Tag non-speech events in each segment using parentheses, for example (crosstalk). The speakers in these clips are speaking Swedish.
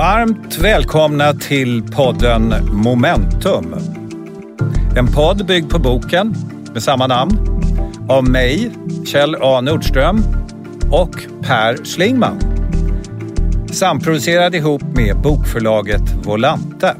Varmt välkomna till podden Momentum. En podd byggd på boken med samma namn av mig, Kjell A Nordström och Per Schlingman. Samproducerad ihop med bokförlaget Volante.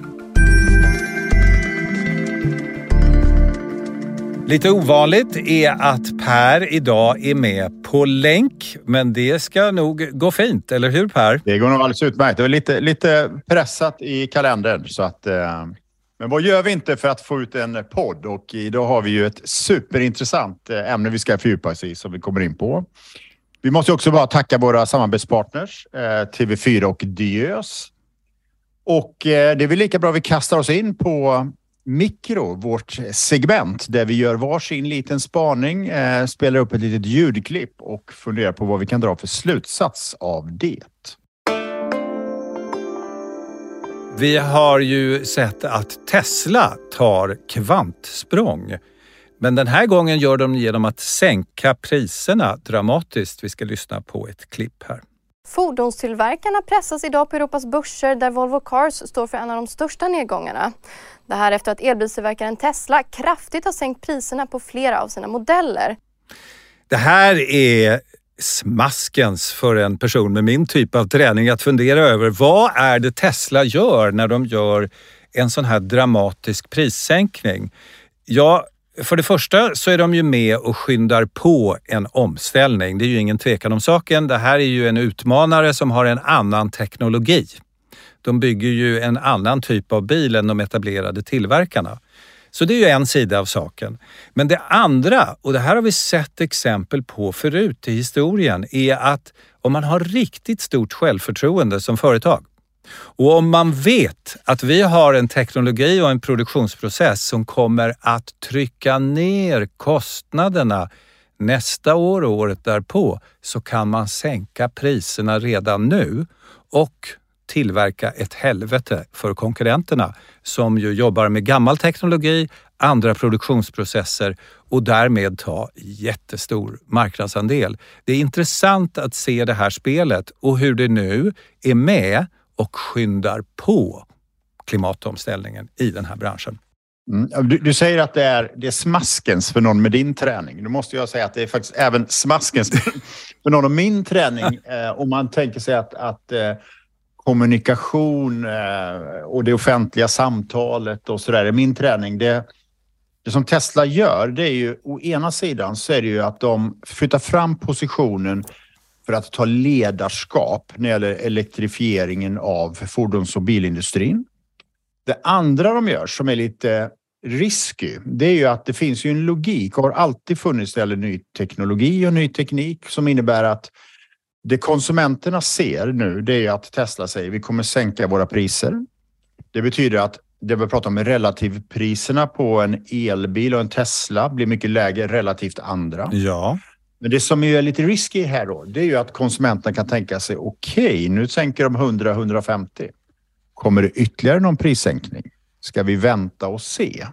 Lite ovanligt är att Per idag är med på länk, men det ska nog gå fint, eller hur Per? Det går nog alldeles utmärkt. Det var lite, lite pressat i kalendern. Så att, eh, men vad gör vi inte för att få ut en podd? Och idag har vi ju ett superintressant eh, ämne vi ska fördjupa oss i som vi kommer in på. Vi måste också bara tacka våra samarbetspartners eh, TV4 och Diös. Och eh, det är väl lika bra vi kastar oss in på Mikro, vårt segment där vi gör varsin liten spaning, eh, spelar upp ett litet ljudklipp och funderar på vad vi kan dra för slutsats av det. Vi har ju sett att Tesla tar kvantsprång. Men den här gången gör de genom att sänka priserna dramatiskt. Vi ska lyssna på ett klipp här. Fordonstillverkarna pressas idag på Europas börser där Volvo Cars står för en av de största nedgångarna. Det här efter att elbilstillverkaren Tesla kraftigt har sänkt priserna på flera av sina modeller. Det här är smaskens för en person med min typ av träning att fundera över vad är det Tesla gör när de gör en sån här dramatisk prissänkning? Ja, för det första så är de ju med och skyndar på en omställning. Det är ju ingen tvekan om saken. Det här är ju en utmanare som har en annan teknologi. De bygger ju en annan typ av bil än de etablerade tillverkarna. Så det är ju en sida av saken. Men det andra, och det här har vi sett exempel på förut i historien, är att om man har riktigt stort självförtroende som företag och om man vet att vi har en teknologi och en produktionsprocess som kommer att trycka ner kostnaderna nästa år och året därpå så kan man sänka priserna redan nu och tillverka ett helvete för konkurrenterna som ju jobbar med gammal teknologi, andra produktionsprocesser och därmed ta jättestor marknadsandel. Det är intressant att se det här spelet och hur det nu är med och skyndar på klimatomställningen i den här branschen. Mm. Du, du, säger att det är, det är smaskens för någon med din träning. Då måste jag säga att det är faktiskt även smaskens (laughs) för någon med min träning. (laughs) Eh, om man tänker sig att, att eh, kommunikation eh, och det offentliga samtalet och så där är min träning. Det, det som Tesla gör, det är ju å ena sidan så är det ju att de flyttar fram positionen för att ta ledarskap när det gäller elektrifieringen av fordons och bilindustrin. Det andra de gör som är lite risky, det är ju att det finns ju en logik och har alltid funnits när det gäller ny teknologi och ny teknik som innebär att det konsumenterna ser nu, det är att Tesla säger vi kommer sänka våra priser. Det betyder att det vi pratar om är relativpriserna på en elbil och en Tesla blir mycket lägre relativt andra. Ja. Men det som är lite risky här då, det är ju att konsumenten kan tänka sig okej, okay, nu sänker de 100-150. Kommer det ytterligare någon prissänkning? Ska vi vänta och se?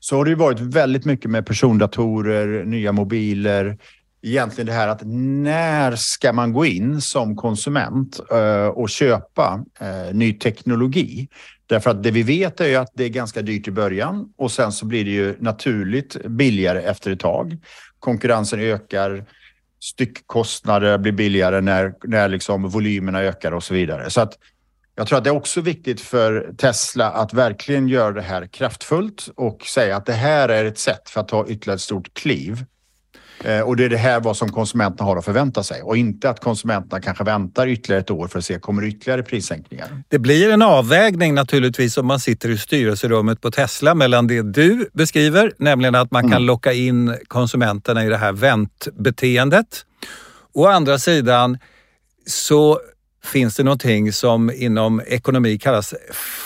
Så har det ju varit väldigt mycket med persondatorer, nya mobiler, egentligen det här att när ska man gå in som konsument eh, och köpa eh, ny teknologi? Därför att det vi vet är ju att det är ganska dyrt i början och sen så blir det ju naturligt billigare efter ett tag. Konkurrensen ökar, styckkostnader blir billigare när, när liksom volymerna ökar och så vidare. Så att jag tror att det är också viktigt för Tesla att verkligen göra det här kraftfullt och säga att det här är ett sätt för att ta ytterligare ett stort kliv och det är det här vad som konsumenterna har att förvänta sig och inte att konsumenterna kanske väntar ytterligare ett år för att se kommer ytterligare prissänkningar. Det blir en avvägning naturligtvis om man sitter i styrelserummet på Tesla mellan det du beskriver, nämligen att man kan mm. locka in konsumenterna i det här väntbeteendet. Å andra sidan så finns det någonting som inom ekonomi kallas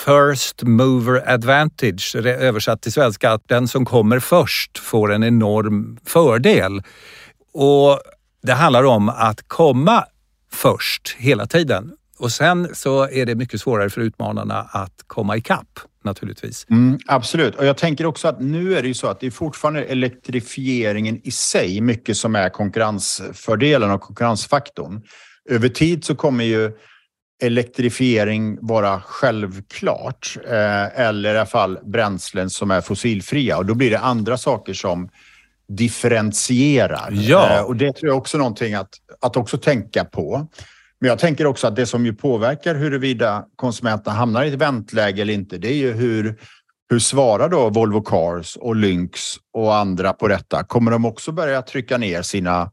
first mover advantage, översatt till svenska, att den som kommer först får en enorm fördel. Och det handlar om att komma först hela tiden. Och sen så är det mycket svårare för utmanarna att komma ikapp naturligtvis. Mm, absolut, och jag tänker också att nu är det ju så att det är fortfarande elektrifieringen i sig mycket som är konkurrensfördelen och konkurrensfaktorn över tid så kommer ju elektrifiering vara självklart eh, eller i alla fall bränslen som är fossilfria och då blir det andra saker som differentierar. Ja. Eh, och det tror jag också är någonting att, att också tänka på. Men jag tänker också att det som ju påverkar huruvida konsumenterna hamnar i ett väntläge eller inte, det är ju hur, hur svarar då Volvo Cars och Lynx och andra på detta? Kommer de också börja trycka ner sina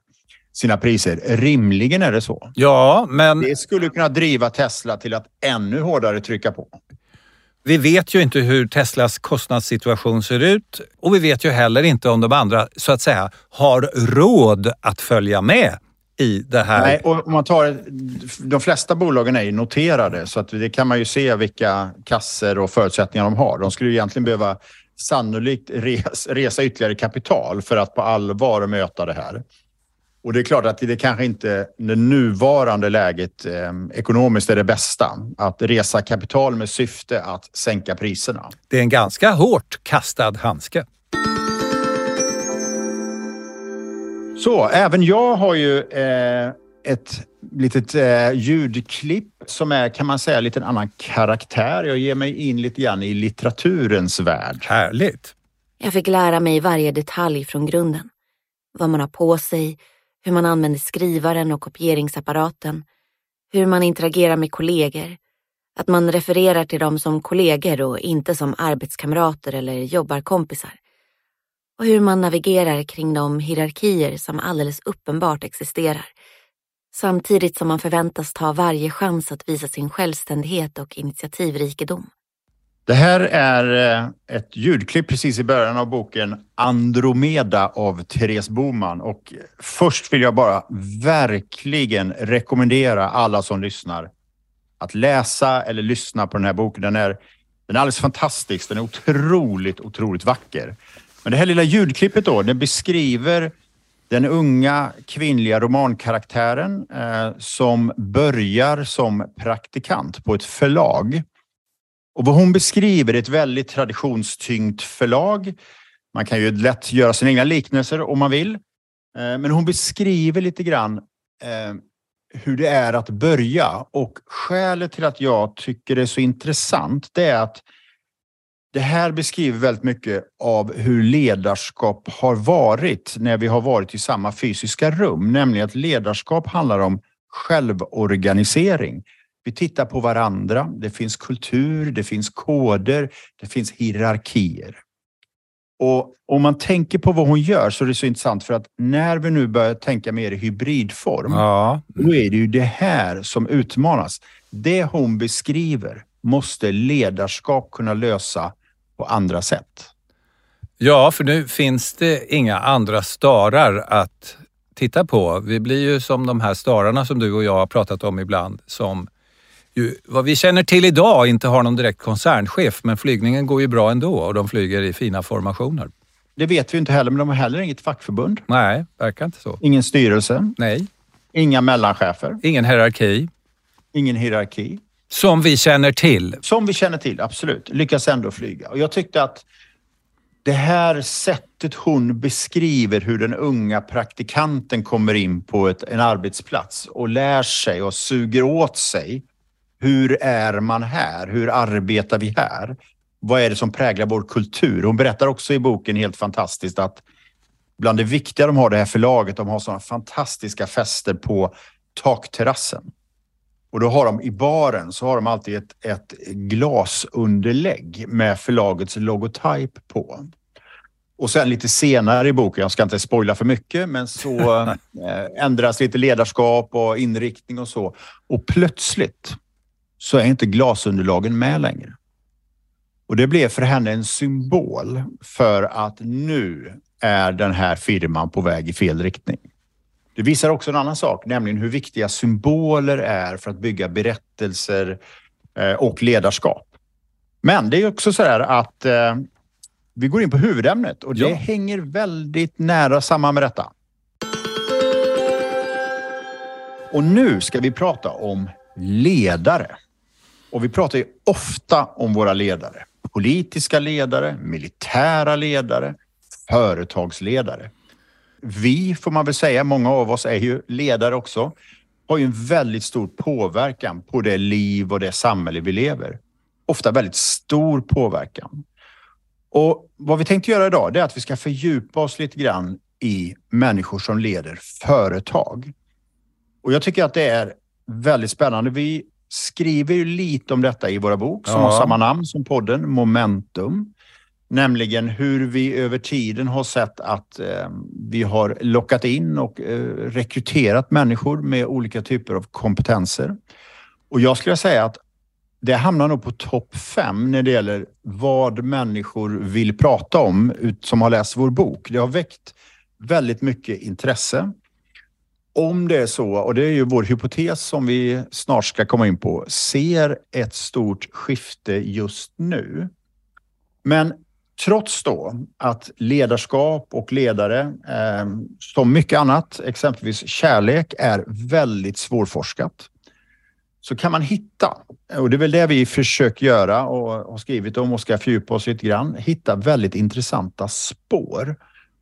sina priser. Rimligen är det så. Ja, men... Det skulle kunna driva Tesla till att ännu hårdare trycka på. Vi vet ju inte hur Teslas kostnadssituation ser ut och vi vet ju heller inte om de andra så att säga har råd att följa med i det här. Nej, och om man tar, de flesta bolagen är ju noterade så att det kan man ju se vilka kasser och förutsättningar de har. De skulle egentligen behöva sannolikt res, resa ytterligare kapital för att på allvar möta det här. Och det är klart att det kanske inte det nuvarande läget eh, ekonomiskt är det bästa. Att resa kapital med syfte att sänka priserna. Det är en ganska hårt kastad handske. Så även jag har ju eh, ett litet eh, ljudklipp som är, kan man säga, lite en annan karaktär. Jag ger mig in lite grann i litteraturens värld. Härligt. Jag fick lära mig varje detalj från grunden. Vad man har på sig, hur man använder skrivaren och kopieringsapparaten, hur man interagerar med kollegor, att man refererar till dem som kollegor och inte som arbetskamrater eller jobbarkompisar. Och hur man navigerar kring de hierarkier som alldeles uppenbart existerar. Samtidigt som man förväntas ta varje chans att visa sin självständighet och initiativrikedom. Det här är eh, ett ljudklipp precis i början av boken Andromeda av Therese Boman. Och först vill jag bara verkligen rekommendera alla som lyssnar att läsa eller lyssna på den här boken. Den är, den är alldeles fantastisk. Den är otroligt, otroligt vacker. Men det här lilla ljudklippet då, den beskriver den unga kvinnliga romankaraktären eh, som börjar som praktikant på ett förlag. Och vad hon beskriver är ett väldigt traditionstyngt förlag. Man kan ju lätt göra sina egna liknelser om man vill. Eh, men hon beskriver lite grann eh, hur det är att börja och skälet till att jag tycker det är så intressant det är att det här beskriver väldigt mycket av hur ledarskap har varit när vi har varit i samma fysiska rum, nämligen att ledarskap handlar om självorganisering. Vi tittar på varandra. Det finns kultur, det finns koder, det finns hierarkier. Och om man tänker på vad hon gör så är det så intressant för att när vi nu börjar tänka mer i hybridform, ja. då är det ju det här som utmanas. Det hon beskriver måste ledarskap kunna lösa på andra sätt. Ja, för nu finns det inga andra starar att titta på. Vi blir ju som de här stararna som du och jag har pratat om ibland, som ju, vad vi känner till idag inte har någon direkt koncernchef, men flygningen går ju bra ändå och de flyger i fina formationer. Det vet vi inte heller, men de har heller inget fackförbund. Nej, verkar inte så. Ingen styrelse. Nej. Inga mellanchefer. Ingen hierarki. Ingen hierarki. Som vi känner till. Som vi känner till, absolut. Lyckas ändå flyga. Och jag tyckte att det här sättet hon beskriver hur den unga praktikanten kommer in på ett, en arbetsplats och lär sig och suger åt sig hur är man här? Hur arbetar vi här? Vad är det som präglar vår kultur? Hon berättar också i boken helt fantastiskt att bland det viktiga de har det här förlaget, de har sådana fantastiska fester på takterrassen. Och då har de i baren så har de alltid ett, ett glasunderlägg med förlagets logotyp på. Och sen lite senare i boken, jag ska inte spoila för mycket, men så (laughs) eh, ändras lite ledarskap och inriktning och så. Och plötsligt så är inte glasunderlagen med längre. Och det blev för henne en symbol för att nu är den här firman på väg i fel riktning. Det visar också en annan sak, nämligen hur viktiga symboler är för att bygga berättelser eh, och ledarskap. Men det är också så här att eh, vi går in på huvudämnet och det ja. hänger väldigt nära samman med detta. Och nu ska vi prata om ledare. Och vi pratar ju ofta om våra ledare. Politiska ledare, militära ledare, företagsledare. Vi, får man väl säga, många av oss är ju ledare också. har ju en väldigt stor påverkan på det liv och det samhälle vi lever. Ofta väldigt stor påverkan. Och vad vi tänkte göra idag är att vi ska fördjupa oss lite grann i människor som leder företag. Och jag tycker att det är väldigt spännande. Vi skriver ju lite om detta i våra bok som ja. har samma namn som podden, Momentum. Nämligen hur vi över tiden har sett att eh, vi har lockat in och eh, rekryterat människor med olika typer av kompetenser. Och jag skulle säga att det hamnar nog på topp fem när det gäller vad människor vill prata om som har läst vår bok. Det har väckt väldigt mycket intresse. Om det är så, och det är ju vår hypotes som vi snart ska komma in på, ser ett stort skifte just nu. Men trots då att ledarskap och ledare, eh, som mycket annat, exempelvis kärlek, är väldigt svårforskat, så kan man hitta, och det är väl det vi försöker göra och har skrivit om och ska fördjupa oss lite grann, hitta väldigt intressanta spår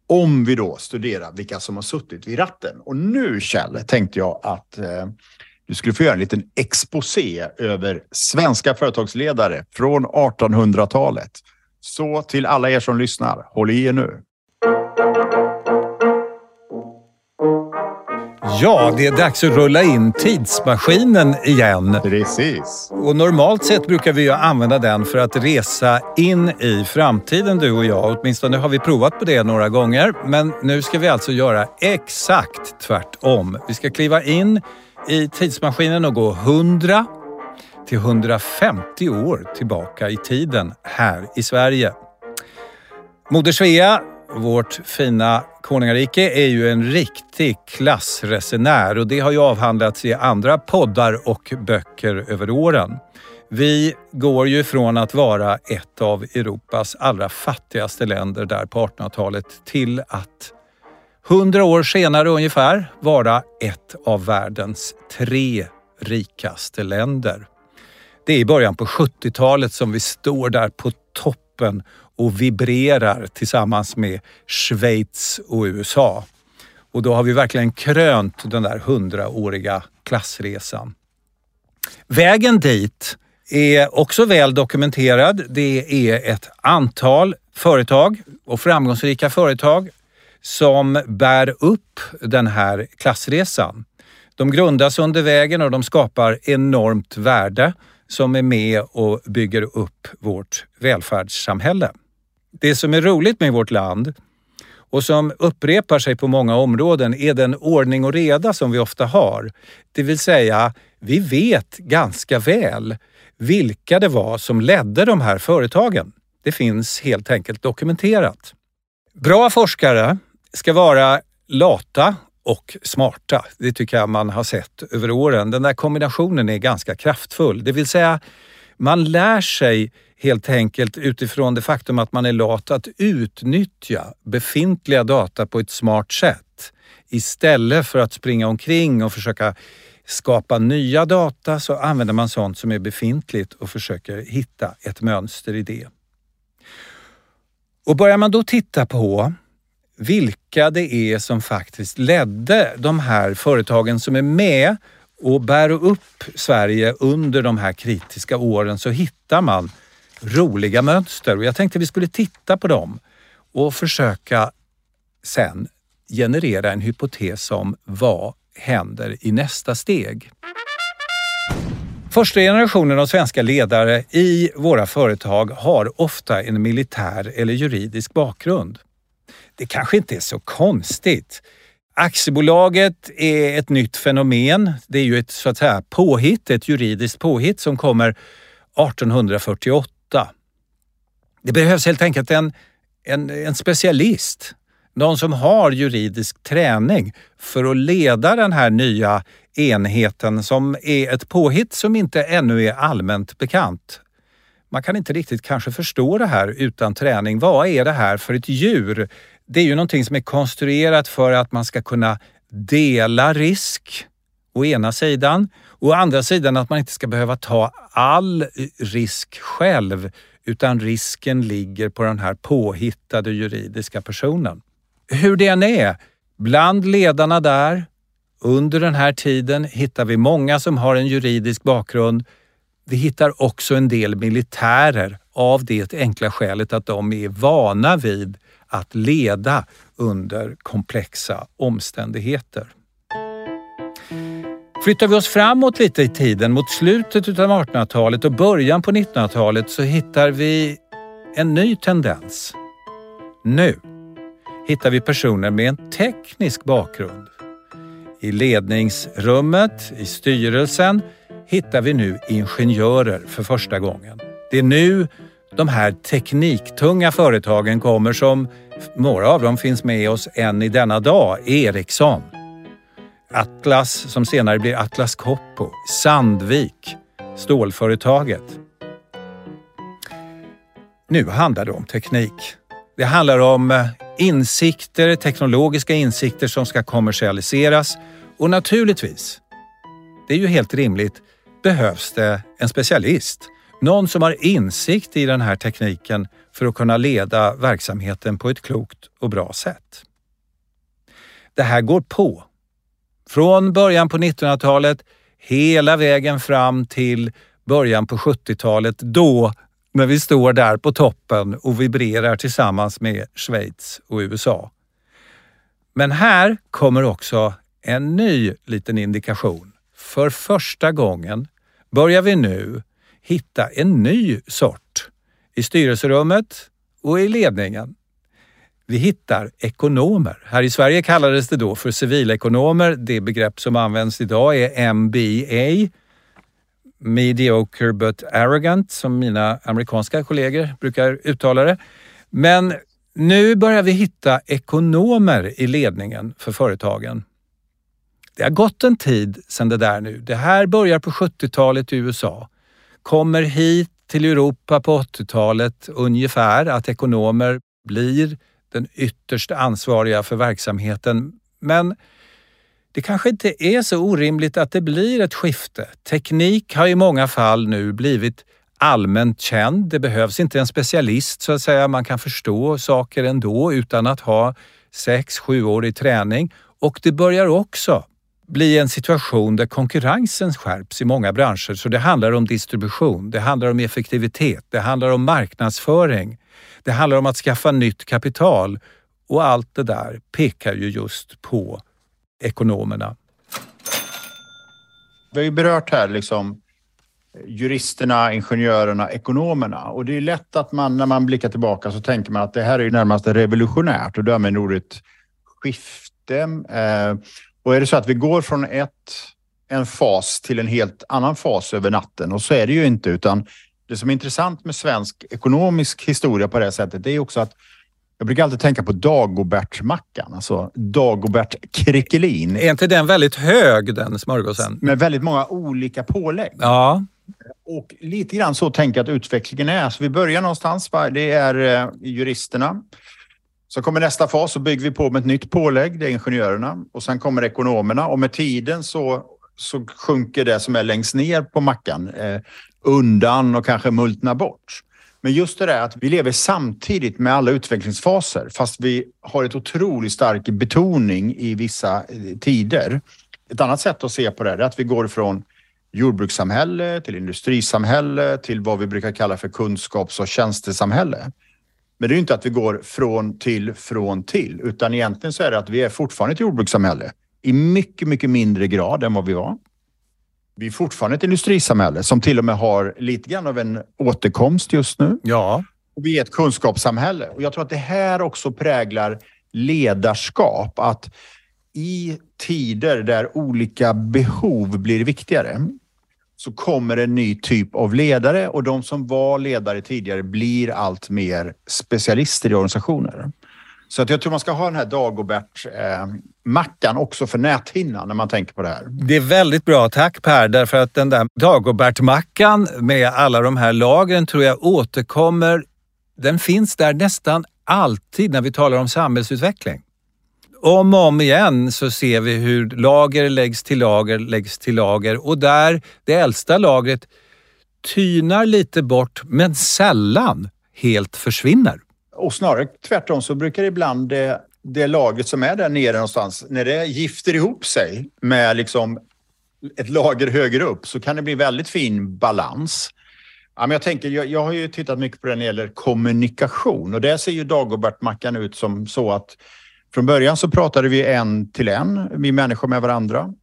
om vi då studerar vilka som har suttit vid ratten. Och nu Kjell tänkte jag att eh, du skulle få göra en liten exposé över svenska företagsledare från 1800-talet. Så till alla er som lyssnar, håll i er nu. Ja, det är dags att rulla in tidsmaskinen igen. Precis. Och normalt sett brukar vi ju använda den för att resa in i framtiden du och jag. Åtminstone har vi provat på det några gånger. Men nu ska vi alltså göra exakt tvärtom. Vi ska kliva in i tidsmaskinen och gå 100 till 150 år tillbaka i tiden här i Sverige. Moder Svea vårt fina konungarike är ju en riktig klassresenär och det har ju avhandlats i andra poddar och böcker över åren. Vi går ju från att vara ett av Europas allra fattigaste länder där på 1800-talet till att hundra år senare ungefär vara ett av världens tre rikaste länder. Det är i början på 70-talet som vi står där på toppen och vibrerar tillsammans med Schweiz och USA. Och då har vi verkligen krönt den där hundraåriga klassresan. Vägen dit är också väl dokumenterad. Det är ett antal företag och framgångsrika företag som bär upp den här klassresan. De grundas under vägen och de skapar enormt värde som är med och bygger upp vårt välfärdssamhälle. Det som är roligt med vårt land och som upprepar sig på många områden är den ordning och reda som vi ofta har. Det vill säga, vi vet ganska väl vilka det var som ledde de här företagen. Det finns helt enkelt dokumenterat. Bra forskare ska vara lata och smarta. Det tycker jag man har sett över åren. Den där kombinationen är ganska kraftfull. Det vill säga, man lär sig helt enkelt utifrån det faktum att man är lat att utnyttja befintliga data på ett smart sätt. Istället för att springa omkring och försöka skapa nya data så använder man sånt som är befintligt och försöker hitta ett mönster i det. Och börjar man då titta på vilka det är som faktiskt ledde de här företagen som är med och bär upp Sverige under de här kritiska åren så hittar man roliga mönster och jag tänkte vi skulle titta på dem och försöka sen generera en hypotes om vad händer i nästa steg. Första generationen av svenska ledare i våra företag har ofta en militär eller juridisk bakgrund. Det kanske inte är så konstigt. Aktiebolaget är ett nytt fenomen. Det är ju ett så att säga påhitt, ett juridiskt påhitt som kommer 1848 det behövs helt enkelt en, en, en specialist, någon som har juridisk träning för att leda den här nya enheten som är ett påhitt som inte ännu är allmänt bekant. Man kan inte riktigt kanske förstå det här utan träning. Vad är det här för ett djur? Det är ju någonting som är konstruerat för att man ska kunna dela risk å ena sidan och å andra sidan att man inte ska behöva ta all risk själv utan risken ligger på den här påhittade juridiska personen. Hur det än är, bland ledarna där Under den här tiden hittar vi många som har en juridisk bakgrund. Vi hittar också en del militärer av det enkla skälet att de är vana vid att leda under komplexa omständigheter. Flyttar vi oss framåt lite i tiden mot slutet av 1800-talet och början på 1900-talet så hittar vi en ny tendens. Nu hittar vi personer med en teknisk bakgrund. I ledningsrummet, i styrelsen, hittar vi nu ingenjörer för första gången. Det är nu de här tekniktunga företagen kommer som några av dem finns med oss än i denna dag. Ericsson, Atlas som senare blir Atlas Copco, Sandvik, stålföretaget. Nu handlar det om teknik. Det handlar om eh, insikter, teknologiska insikter som ska kommersialiseras och naturligtvis, det är ju helt rimligt, behövs det en specialist. Någon som har insikt i den här tekniken för att kunna leda verksamheten på ett klokt och bra sätt. Det här går på. Från början på 1900-talet hela vägen fram till början på 70-talet då när vi står där på toppen och vibrerar tillsammans med Schweiz och USA. Men här kommer också en ny liten indikation. För första gången börjar vi nu hitta en ny sort i styrelserummet och i ledningen. Vi hittar ekonomer. Här i Sverige kallades det då för civilekonomer. Det begrepp som används idag är MBA, mediocre but arrogant, som mina amerikanska kollegor brukar uttala det. Men nu börjar vi hitta ekonomer i ledningen för företagen. Det har gått en tid sedan det där nu. Det här börjar på 70-talet i USA kommer hit till Europa på 80-talet ungefär, att ekonomer blir den ytterst ansvariga för verksamheten. Men det kanske inte är så orimligt att det blir ett skifte. Teknik har i många fall nu blivit allmänt känd. Det behövs inte en specialist så att säga. Man kan förstå saker ändå utan att ha sex, sjuårig träning. Och det börjar också bli en situation där konkurrensen skärps i många branscher. Så det handlar om distribution, det handlar om effektivitet, det handlar om marknadsföring. Det handlar om att skaffa nytt kapital och allt det där pekar ju just på ekonomerna. Vi har ju berört här liksom juristerna, ingenjörerna, ekonomerna och det är lätt att man när man blickar tillbaka så tänker man att det här är ju närmast revolutionärt och därmed ordet skifte. Eh, och är det så att vi går från ett, en fas till en helt annan fas över natten och så är det ju inte utan det som är intressant med svensk ekonomisk historia på det här sättet det är också att jag brukar alltid tänka på Dagobertsmackan, alltså Dagobert Krickelin. Är inte den väldigt hög den smörgåsen? Med väldigt många olika pålägg. Ja. Och lite grann så tänker jag att utvecklingen är. Så vi börjar någonstans. Det är eh, juristerna. Så kommer nästa fas så bygger vi på med ett nytt pålägg, det är ingenjörerna. Och sen kommer ekonomerna och med tiden så, så sjunker det som är längst ner på mackan eh, undan och kanske multnar bort. Men just det där att vi lever samtidigt med alla utvecklingsfaser fast vi har ett otroligt stark betoning i vissa eh, tider. Ett annat sätt att se på det är att vi går från jordbrukssamhälle till industrisamhälle till vad vi brukar kalla för kunskaps och tjänstesamhälle. Men det är inte att vi går från till, från till, utan egentligen så är det att vi är fortfarande ett jordbrukssamhälle i mycket, mycket mindre grad än vad vi var. Vi är fortfarande ett industrisamhälle som till och med har lite grann av en återkomst just nu. Ja. Och vi är ett kunskapssamhälle och jag tror att det här också präglar ledarskap. Att i tider där olika behov blir viktigare så kommer en ny typ av ledare och de som var ledare tidigare blir allt mer specialister i organisationer. Så att jag tror man ska ha den här Dagobert-mackan eh, också för näthinnan när man tänker på det här. Det är väldigt bra, tack Per, därför att den där Dagobert-mackan med alla de här lagren tror jag återkommer. Den finns där nästan alltid när vi talar om samhällsutveckling. Om och om igen så ser vi hur lager läggs till lager läggs till lager och där det äldsta lagret tynar lite bort men sällan helt försvinner. Och snarare tvärtom så brukar ibland det det lagret som är där nere någonstans, när det gifter ihop sig med liksom ett lager högre upp så kan det bli väldigt fin balans. Ja, men jag, tänker, jag, jag har ju tittat mycket på det när det gäller kommunikation och där ser ju Dagobert-mackan ut som så att från början så pratade vi en till en, vi människor med varandra.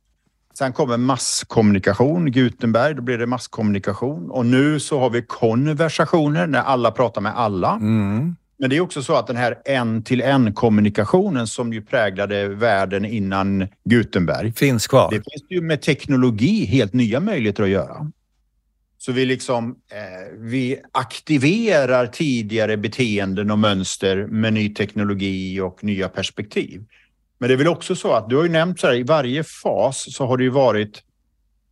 Sen kommer masskommunikation, Gutenberg, då blir det masskommunikation. Och nu så har vi konversationer när alla pratar med alla. Mm. Men det är också så att den här en-till-en-kommunikationen som ju präglade världen innan Gutenberg. Finns kvar. Det finns ju med teknologi helt nya möjligheter att göra. Så vi liksom eh, vi aktiverar tidigare beteenden och mönster med ny teknologi och nya perspektiv. Men det är väl också så att du har ju nämnt så här i varje fas så har det ju varit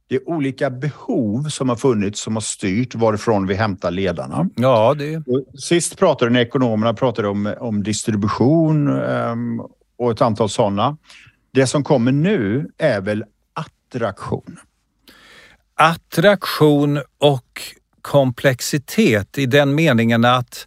det är olika behov som har funnits som har styrt varifrån vi hämtar ledarna. Ja, det... Sist pratade när ekonomerna pratade om, om distribution um, och ett antal sådana. Det som kommer nu är väl attraktion. Attraktion och komplexitet i den meningen att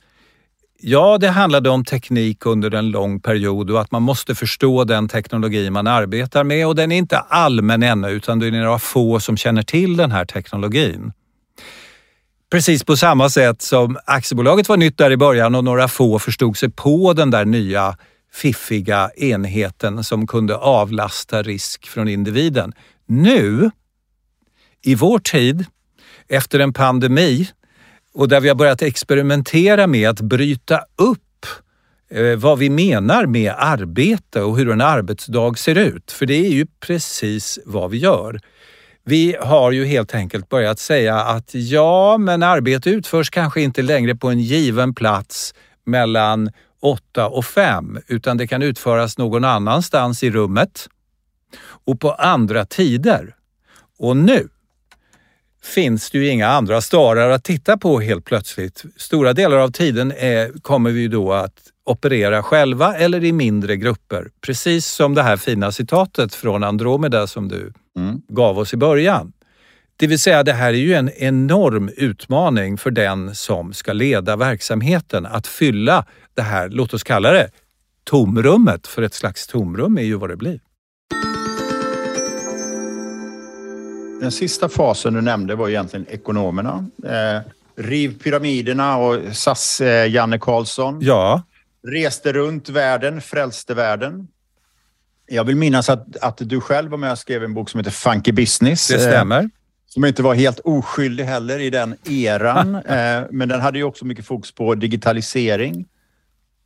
Ja, det handlade om teknik under en lång period och att man måste förstå den teknologi man arbetar med och den är inte allmän ännu utan det är några få som känner till den här teknologin. Precis på samma sätt som aktiebolaget var nytt där i början och några få förstod sig på den där nya fiffiga enheten som kunde avlasta risk från individen. Nu, i vår tid, efter en pandemi och där vi har börjat experimentera med att bryta upp eh, vad vi menar med arbete och hur en arbetsdag ser ut. För det är ju precis vad vi gör. Vi har ju helt enkelt börjat säga att ja, men arbete utförs kanske inte längre på en given plats mellan åtta och fem, utan det kan utföras någon annanstans i rummet och på andra tider. Och nu finns det ju inga andra starar att titta på helt plötsligt. Stora delar av tiden är, kommer vi då att operera själva eller i mindre grupper. Precis som det här fina citatet från Andromeda som du mm. gav oss i början. Det vill säga, det här är ju en enorm utmaning för den som ska leda verksamheten att fylla det här, låt oss kalla det tomrummet, för ett slags tomrum är ju vad det blir. Den sista fasen du nämnde var egentligen ekonomerna. Eh, riv pyramiderna och SAS eh, Karlsson. Ja. Reste runt världen, frälste världen. Jag vill minnas att, att du själv var med och skrev en bok som heter Funky Business. Det stämmer. Eh, som inte var helt oskyldig heller i den eran. (laughs) eh, men den hade ju också mycket fokus på digitalisering.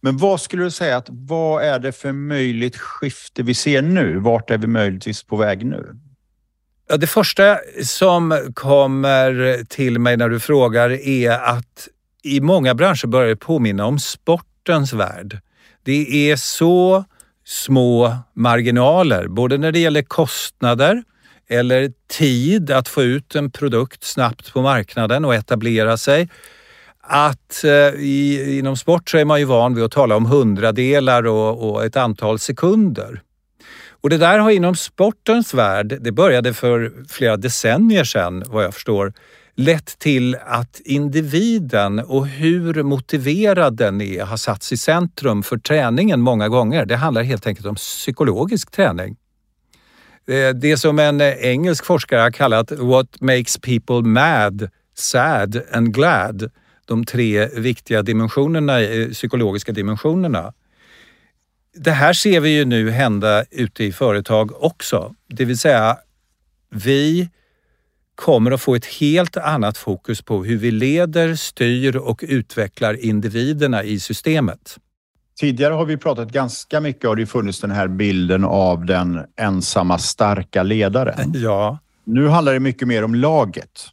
Men vad skulle du säga att vad är det för möjligt skifte vi ser nu? Vart är vi möjligtvis på väg nu? Ja, det första som kommer till mig när du frågar är att i många branscher börjar det påminna om sportens värld. Det är så små marginaler, både när det gäller kostnader eller tid att få ut en produkt snabbt på marknaden och etablera sig. Att eh, i, inom sport så är man ju van vid att tala om hundradelar och, och ett antal sekunder. Och det där har inom sportens värld, det började för flera decennier sedan vad jag förstår, lett till att individen och hur motiverad den är har satts i centrum för träningen många gånger. Det handlar helt enkelt om psykologisk träning. Eh, det som en engelsk forskare har kallat What makes people mad, sad and glad. De tre viktiga dimensionerna, eh, psykologiska dimensionerna. Det här ser vi ju nu hända ute i företag också. Det vill säga, vi kommer att få ett helt annat fokus på hur vi leder, styr och utvecklar individerna i systemet. Tidigare har vi pratat ganska mycket och det funnits den här bilden av den ensamma starka ledaren. Ja. Nu handlar det mycket mer om laget.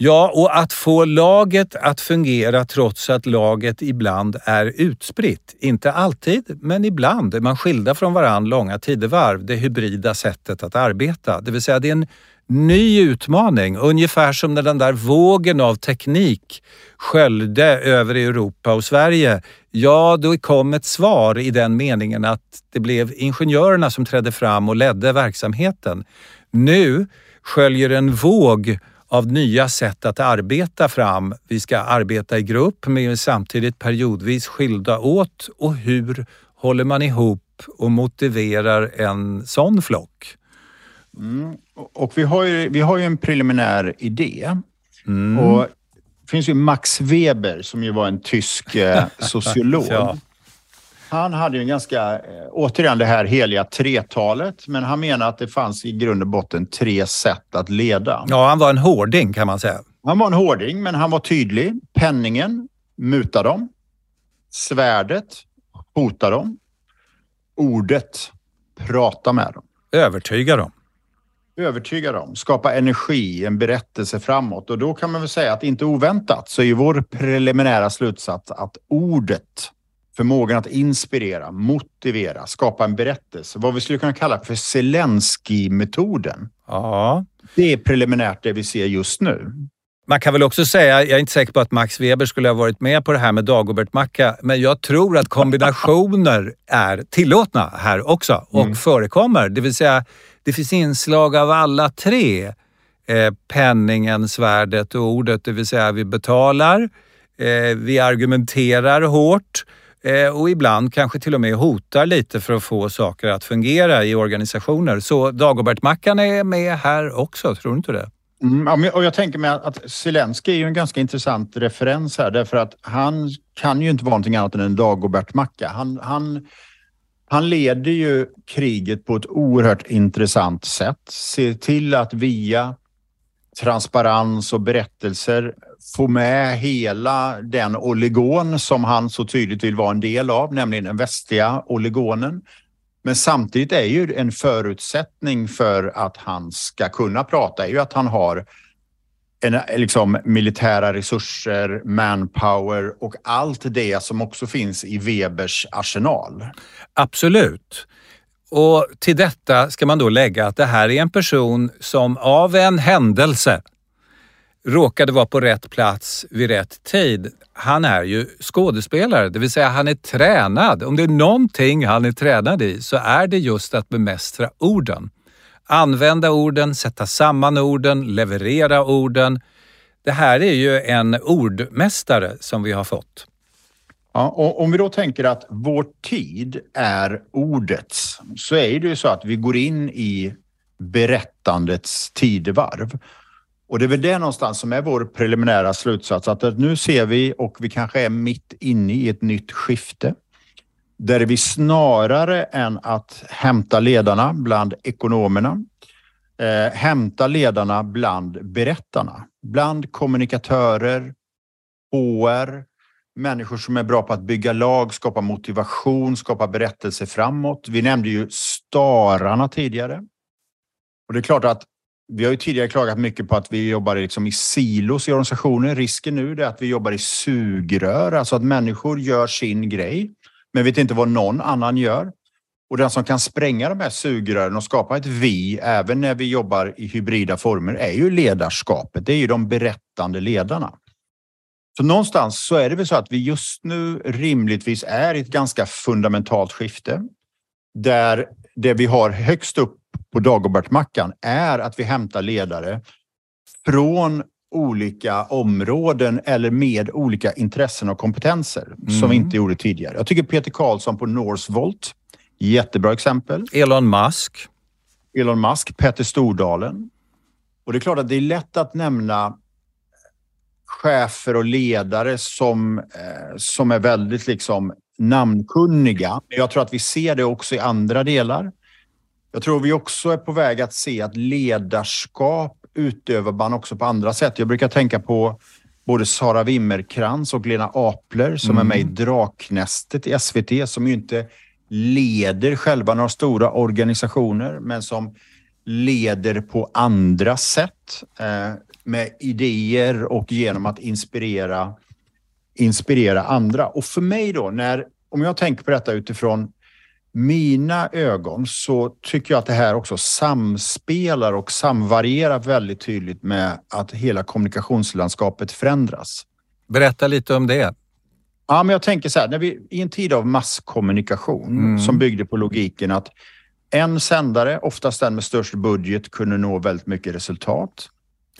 Ja, och att få laget att fungera trots att laget ibland är utspritt. Inte alltid, men ibland är man skilda från varandra långa tidevarv. Det hybrida sättet att arbeta. Det vill säga, det är en ny utmaning. Ungefär som när den där vågen av teknik sköljde över Europa och Sverige. Ja, då kom ett svar i den meningen att det blev ingenjörerna som trädde fram och ledde verksamheten. Nu sköljer en våg av nya sätt att arbeta fram. Vi ska arbeta i grupp men samtidigt periodvis skilda åt och hur håller man ihop och motiverar en sån flock? Mm. Och vi har, ju, vi har ju en preliminär idé. Mm. Och det finns ju Max Weber som ju var en tysk eh, (laughs) sociolog. ja. Han hade ju en ganska, eh, återigen det här heliga tretalet, men han menar att det fanns i grund och botten tre sätt att leda. Ja, han var en hårding kan man säga. Han var en hårding, men han var tydlig. Penningen, muta dem. Svärdet, hota dem. Ordet, prata med dem. Övertyga dem. Övertyga dem, skapa energi, en berättelse framåt. Och då kan man väl säga att inte oväntat så är ju vår preliminära slutsats att ordet förmågan att inspirera, motivera, skapa en berättelse. Vad vi skulle kunna kalla för Zelensky-metoden. Ja. Det är preliminärt det vi ser just nu. Man kan väl också säga, jag är inte säker på att Max Weber skulle ha varit med på det här med Dagobert-macka, men jag tror att kombinationer (laughs) är tillåtna här också och mm. förekommer. Det vill säga, det finns inslag av alla tre. Eh, penningen, svärdet och ordet. Det vill säga, vi betalar, eh, vi argumenterar hårt Eh, och ibland kanske till och med hotar lite för att få saker att fungera i organisationer. Så Dagobert-mackan är med här också, tror du inte det? Mm, och jag tänker mig att Zelensky är ju en ganska intressant referens här därför att han kan ju inte vara någonting annat än en Dagobert-macka. Han, han, han leder ju kriget på ett oerhört intressant sätt. Ser till att via transparens och berättelser få med hela den oligon som han så tydligt vill vara en del av, nämligen den västliga oligonen. Men samtidigt är ju en förutsättning för att han ska kunna prata är ju att han har en, liksom, militära resurser, manpower och allt det som också finns i Webers arsenal. Absolut. Och till detta ska man då lägga att det här är en person som av en händelse råkade vara på rätt plats vid rätt tid. Han är ju skådespelare, det vill säga han är tränad. Om det är någonting han är tränad i så är det just att bemästra orden. Använda orden, sätta samman orden, leverera orden. Det här är ju en ordmästare som vi har fått. Ja, och om vi då tänker att vår tid är ordets så är det ju så att vi går in i berättandets tidevarv. Och det är väl det någonstans som är vår preliminära slutsats, att nu ser vi och vi kanske är mitt inne i ett nytt skifte där vi snarare än att hämta ledarna bland ekonomerna, eh, hämta ledarna bland berättarna, bland kommunikatörer, HR, människor som är bra på att bygga lag, skapa motivation, skapa berättelser framåt. Vi nämnde ju stararna tidigare. Och det är klart att vi har ju tidigare klagat mycket på att vi jobbar liksom i silos i organisationen. Risken nu är att vi jobbar i sugrör, alltså att människor gör sin grej, men vet inte vad någon annan gör. Och den som kan spränga de här sugrören och skapa ett vi, även när vi jobbar i hybrida former, är ju ledarskapet. Det är ju de berättande ledarna. Så någonstans så är det väl så att vi just nu rimligtvis är i ett ganska fundamentalt skifte där det vi har högst upp på Dagobert-mackan är att vi hämtar ledare från olika områden eller med olika intressen och kompetenser mm. som vi inte gjorde tidigare. Jag tycker Peter Karlsson på Northvolt, jättebra exempel. Elon Musk. Elon Musk, Petter Stordalen. Och det är klart att det är lätt att nämna chefer och ledare som, eh, som är väldigt liksom namnkunniga. Jag tror att vi ser det också i andra delar. Jag tror vi också är på väg att se att ledarskap utövar man också på andra sätt. Jag brukar tänka på både Sara Wimmerkrans och Lena Apler som mm. är med i Draknästet i SVT som ju inte leder själva några stora organisationer men som leder på andra sätt eh, med idéer och genom att inspirera, inspirera andra. Och för mig då, när, om jag tänker på detta utifrån mina ögon så tycker jag att det här också samspelar och samvarierar väldigt tydligt med att hela kommunikationslandskapet förändras. Berätta lite om det. Ja, men jag tänker så här, när vi, i en tid av masskommunikation mm. som byggde på logiken att en sändare, oftast den med störst budget, kunde nå väldigt mycket resultat.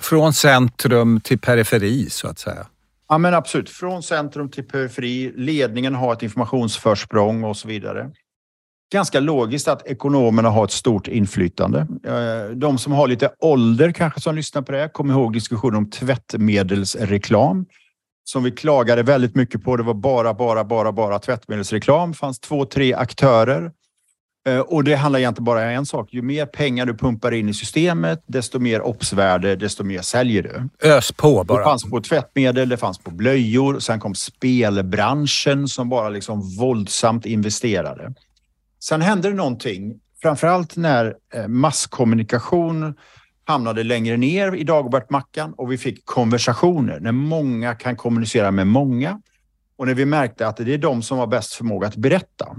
Från centrum till periferi så att säga. Ja, men absolut. Från centrum till periferi. Ledningen har ett informationsförsprång och så vidare. Ganska logiskt att ekonomerna har ett stort inflytande. Eh, de som har lite ålder kanske som lyssnar på det kommer ihåg diskussionen om tvättmedelsreklam som vi klagade väldigt mycket på. Det var bara, bara, bara, bara tvättmedelsreklam. Det fanns två, tre aktörer. Eh, och det handlar egentligen bara om en sak. Ju mer pengar du pumpar in i systemet, desto mer obsvärde, desto mer säljer du. Ös på bara. Det fanns på tvättmedel, det fanns på blöjor. Sen kom spelbranschen som bara liksom våldsamt investerade. Sen hände det någonting, framförallt när eh, masskommunikation hamnade längre ner i Dagobert-mackan och vi fick konversationer när många kan kommunicera med många. Och när vi märkte att det är de som har bäst förmåga att berätta.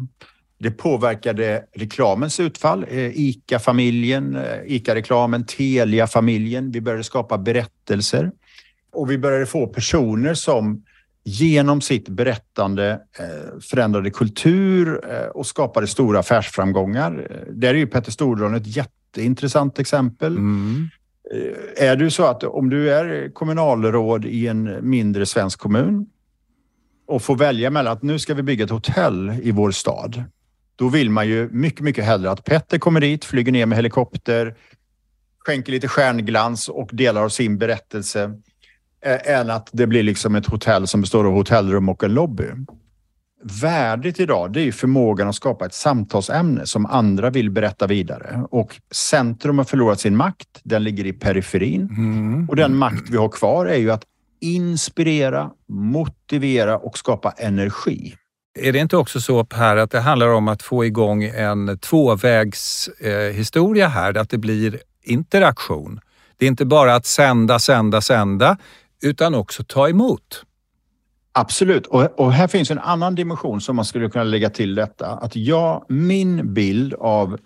Det påverkade reklamens utfall. Eh, ICA-familjen, eh, ICA-reklamen, Telia-familjen. Vi började skapa berättelser och vi började få personer som genom sitt berättande eh, förändrade kultur och skapade stora affärsframgångar. Där är ju Petter Stordalen ett jätteintressant exempel. Mm. Är du så att om du är kommunalråd i en mindre svensk kommun och får välja mellan att nu ska vi bygga ett hotell i vår stad då vill man ju mycket, mycket hellre att Petter kommer dit, flyger ner med helikopter, skänker lite stjärnglans och delar av sin berättelse än att det blir liksom ett hotell som består av hotellrum och en lobby. Värdet idag det är förmågan att skapa ett samtalsämne som andra vill berätta vidare. Och centrum har förlorat sin makt. Den ligger i periferin. Mm. Och den makt vi har kvar är ju att inspirera, motivera och skapa energi. Är det inte också så Per att det handlar om att få igång en tvåvägshistoria eh, här, att det blir interaktion? Det är inte bara att sända, sända, sända, utan också ta emot. Absolut, och, och, här finns en annan dimension som man skulle kunna lägga till detta. Att jag, min bild av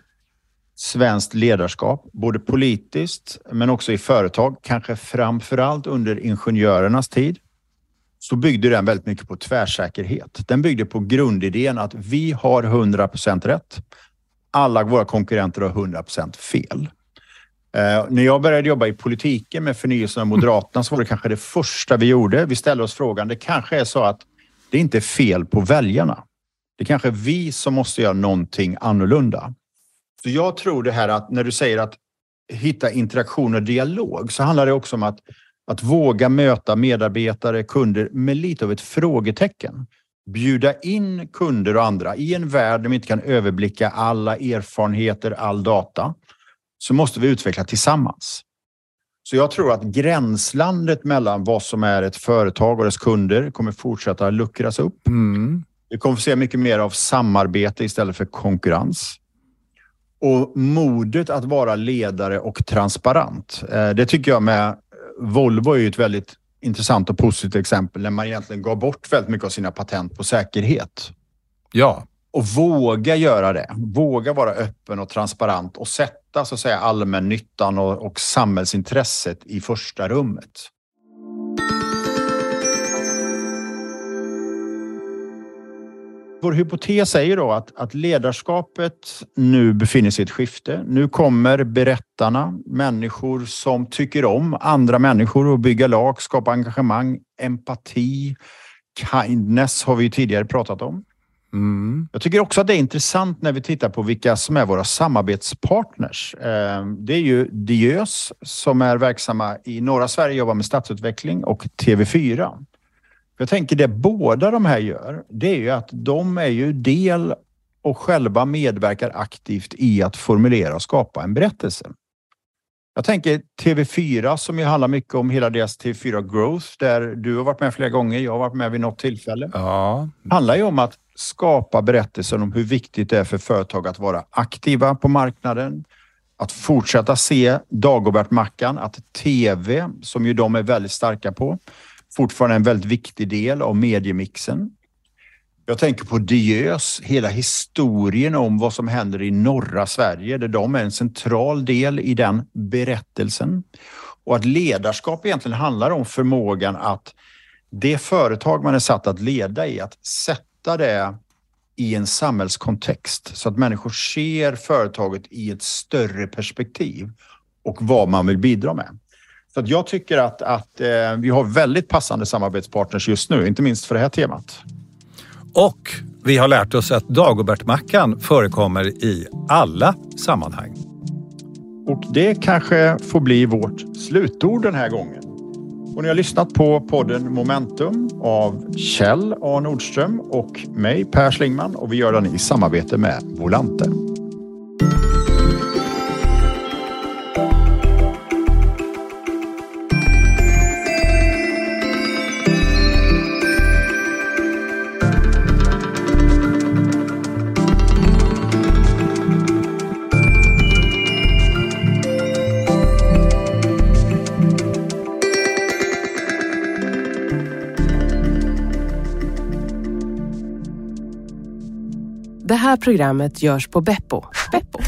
svenskt ledarskap, både politiskt men också i företag, kanske framförallt under ingenjörernas tid, så byggde den väldigt mycket på tvärsäkerhet. Den byggde på grundidén att vi har 100% rätt. Alla våra konkurrenter har 100% fel. Eh, när jag började jobba i politiken med förnyelsen av Moderaterna så var det kanske det första vi gjorde. Vi ställde oss frågan, det kanske är så att det inte är fel på väljarna. Det kanske är vi som måste göra någonting annorlunda. Så jag tror det här att när du säger att hitta interaktion och dialog så handlar det också om att att våga möta medarbetare, kunder med lite av ett frågetecken. Bjuda in kunder och andra i en värld där vi inte kan överblicka alla erfarenheter, all data, så måste vi utveckla tillsammans. Så jag tror att gränslandet mellan vad som är ett företag och dess kunder kommer fortsätta luckras upp. Mm. Vi kommer få se mycket mer av samarbete istället för konkurrens. Och modet att vara ledare och transparent. Eh, det tycker jag med Volvo är ett väldigt intressant och positivt exempel när man egentligen gav bort väldigt mycket av sina patent på säkerhet. Ja. Och våga göra det. Våga vara öppen och transparent och sätta så att säga allmännyttan och, och samhällsintresset i första rummet. vår hypotes är ju då att, att ledarskapet nu befinner sig i ett skifte. Nu kommer berättarna, människor som tycker om andra människor och bygga lag, skapa engagemang, empati, kindness har vi tidigare pratat om. Mm. Jag tycker också att det är intressant när vi tittar på vilka som är våra samarbetspartners. Eh, det är ju Diös som är verksamma i norra Sverige, jobbar med stadsutveckling och TV4 jag tänker det båda de här gör, det är ju att de är ju del och själva medverkar aktivt i att formulera och skapa en berättelse. Jag tänker TV4 som ju handlar mycket om hela deras TV4 Growth där du har varit med flera gånger, jag har varit med vid något tillfälle. Ja. handlar ju om att skapa berättelsen om hur viktigt det är för företag att vara aktiva på marknaden, att fortsätta se Dagobert-mackan, att TV, som ju de är väldigt starka på, fortfarande en väldigt viktig del av mediemixen. Jag tänker på Diös, hela historien om vad som händer i norra Sverige, där de är en central del i den berättelsen. Och att ledarskap egentligen handlar om förmågan att det företag man är satt att leda i, att sätta det i en samhällskontext så att människor ser företaget i ett större perspektiv och vad man vill bidra med. Så att jag tycker att, att eh, vi har väldigt passande samarbetspartners just nu, inte minst för det här temat. Och vi har lärt oss att Dagobert-mackan förekommer i alla sammanhang. Och det kanske får bli vårt slutord den här gången. Och ni har lyssnat på podden Momentum av Kjell A Nordström och mig Per Slingman och vi gör den i samarbete med Volante. Här programmet görs på Beppo. Beppo.